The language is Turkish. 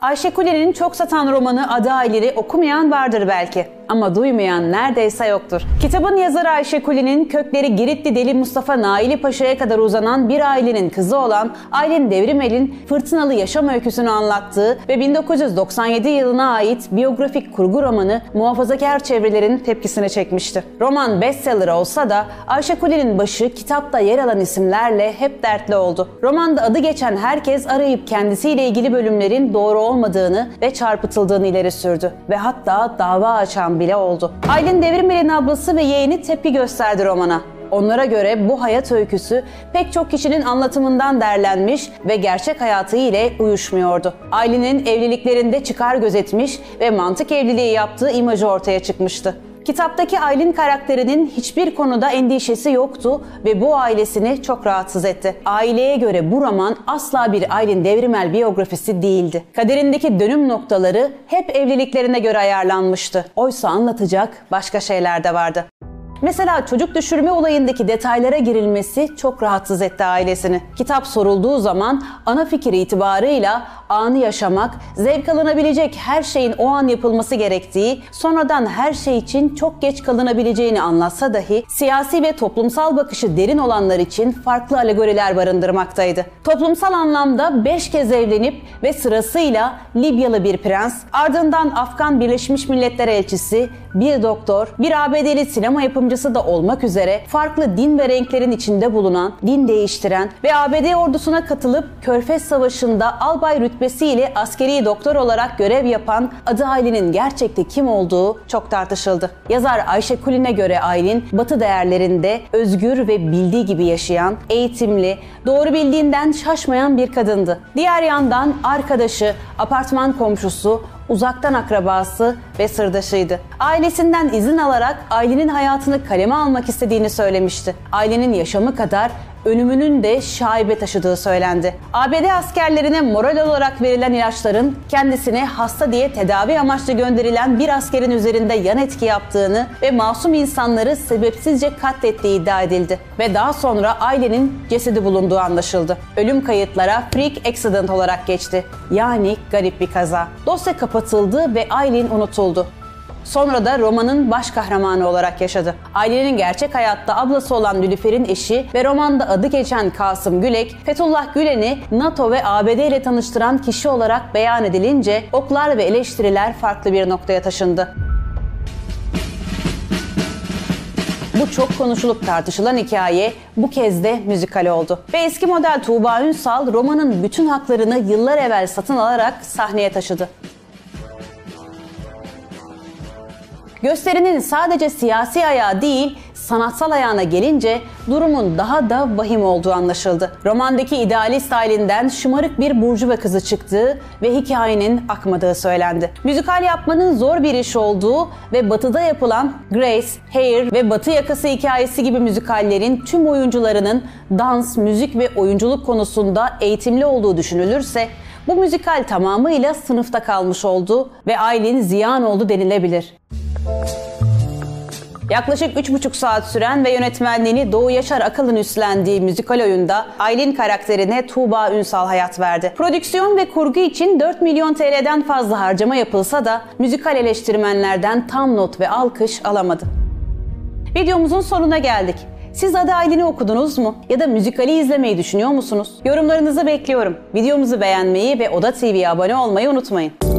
Ayşe Kule'nin çok satan romanı Adı Ayleri okumayan vardır belki ama duymayan neredeyse yoktur. Kitabın yazarı Ayşe Kuli'nin kökleri Giritli Deli Mustafa Naili Paşa'ya kadar uzanan bir ailenin kızı olan Aylin Devrimel'in fırtınalı yaşam öyküsünü anlattığı ve 1997 yılına ait biyografik kurgu romanı muhafazakar çevrelerin tepkisini çekmişti. Roman bestseller olsa da Ayşe Kuli'nin başı kitapta yer alan isimlerle hep dertli oldu. Romanda adı geçen herkes arayıp kendisiyle ilgili bölümlerin doğru olmadığını ve çarpıtıldığını ileri sürdü ve hatta dava açan bile oldu. Aylin Devirmel'in ablası ve yeğeni tepki gösterdi romana. Onlara göre bu hayat öyküsü pek çok kişinin anlatımından derlenmiş ve gerçek hayatı ile uyuşmuyordu. Aylin'in evliliklerinde çıkar gözetmiş ve mantık evliliği yaptığı imajı ortaya çıkmıştı. Kitaptaki Aylin karakterinin hiçbir konuda endişesi yoktu ve bu ailesini çok rahatsız etti. Aileye göre bu roman asla bir Aylin Devrimel biyografisi değildi. Kaderindeki dönüm noktaları hep evliliklerine göre ayarlanmıştı. Oysa anlatacak başka şeyler de vardı. Mesela çocuk düşürme olayındaki detaylara girilmesi çok rahatsız etti ailesini. Kitap sorulduğu zaman ana fikir itibarıyla anı yaşamak, zevk alınabilecek her şeyin o an yapılması gerektiği, sonradan her şey için çok geç kalınabileceğini anlatsa dahi siyasi ve toplumsal bakışı derin olanlar için farklı alegoriler barındırmaktaydı. Toplumsal anlamda beş kez evlenip ve sırasıyla Libyalı bir prens, ardından Afgan Birleşmiş Milletler elçisi, bir doktor, bir ABD'li sinema yapımcısı da olmak üzere farklı din ve renklerin içinde bulunan, din değiştiren ve ABD ordusuna katılıp Körfez Savaşı'nda albay rütbesiyle askeri doktor olarak görev yapan adı Aylin'in gerçekte kim olduğu çok tartışıldı. Yazar Ayşe Kulin'e göre Aylin, Batı değerlerinde özgür ve bildiği gibi yaşayan, eğitimli, doğru bildiğinden şaşmayan bir kadındı. Diğer yandan arkadaşı, apartman komşusu, uzaktan akrabası ve sırdaşıydı. Ailesinden izin alarak ailenin hayatını kaleme almak istediğini söylemişti. Ailenin yaşamı kadar ölümünün de şaibe taşıdığı söylendi. ABD askerlerine moral olarak verilen ilaçların kendisine hasta diye tedavi amaçlı gönderilen bir askerin üzerinde yan etki yaptığını ve masum insanları sebepsizce katlettiği iddia edildi. Ve daha sonra ailenin cesedi bulunduğu anlaşıldı. Ölüm kayıtlara freak accident olarak geçti. Yani garip bir kaza. Dosya kapatıldı ve Aylin unutuldu. Sonra da romanın baş kahramanı olarak yaşadı. Ailenin gerçek hayatta ablası olan Nülüfer'in eşi ve romanda adı geçen Kasım Gülek, Fethullah Gülen'i NATO ve ABD ile tanıştıran kişi olarak beyan edilince oklar ve eleştiriler farklı bir noktaya taşındı. Bu çok konuşulup tartışılan hikaye bu kez de müzikal oldu. Ve eski model Tuğba Ünsal romanın bütün haklarını yıllar evvel satın alarak sahneye taşıdı. Gösterinin sadece siyasi ayağı değil, sanatsal ayağına gelince durumun daha da vahim olduğu anlaşıldı. Romandaki idealist halinden şımarık bir burcu ve kızı çıktığı ve hikayenin akmadığı söylendi. Müzikal yapmanın zor bir iş olduğu ve batıda yapılan Grace, Hair ve Batı Yakası hikayesi gibi müzikallerin tüm oyuncularının dans, müzik ve oyunculuk konusunda eğitimli olduğu düşünülürse bu müzikal tamamıyla sınıfta kalmış oldu ve Aylin ziyan oldu denilebilir. Yaklaşık 3,5 saat süren ve yönetmenliğini Doğu Yaşar Akalın üstlendiği müzikal oyunda Aylin karakterine Tuğba Ünsal hayat verdi. Prodüksiyon ve kurgu için 4 milyon TL'den fazla harcama yapılsa da müzikal eleştirmenlerden tam not ve alkış alamadı. Videomuzun sonuna geldik. Siz Adı Aylin'i okudunuz mu? Ya da müzikali izlemeyi düşünüyor musunuz? Yorumlarınızı bekliyorum. Videomuzu beğenmeyi ve Oda TV'ye abone olmayı unutmayın.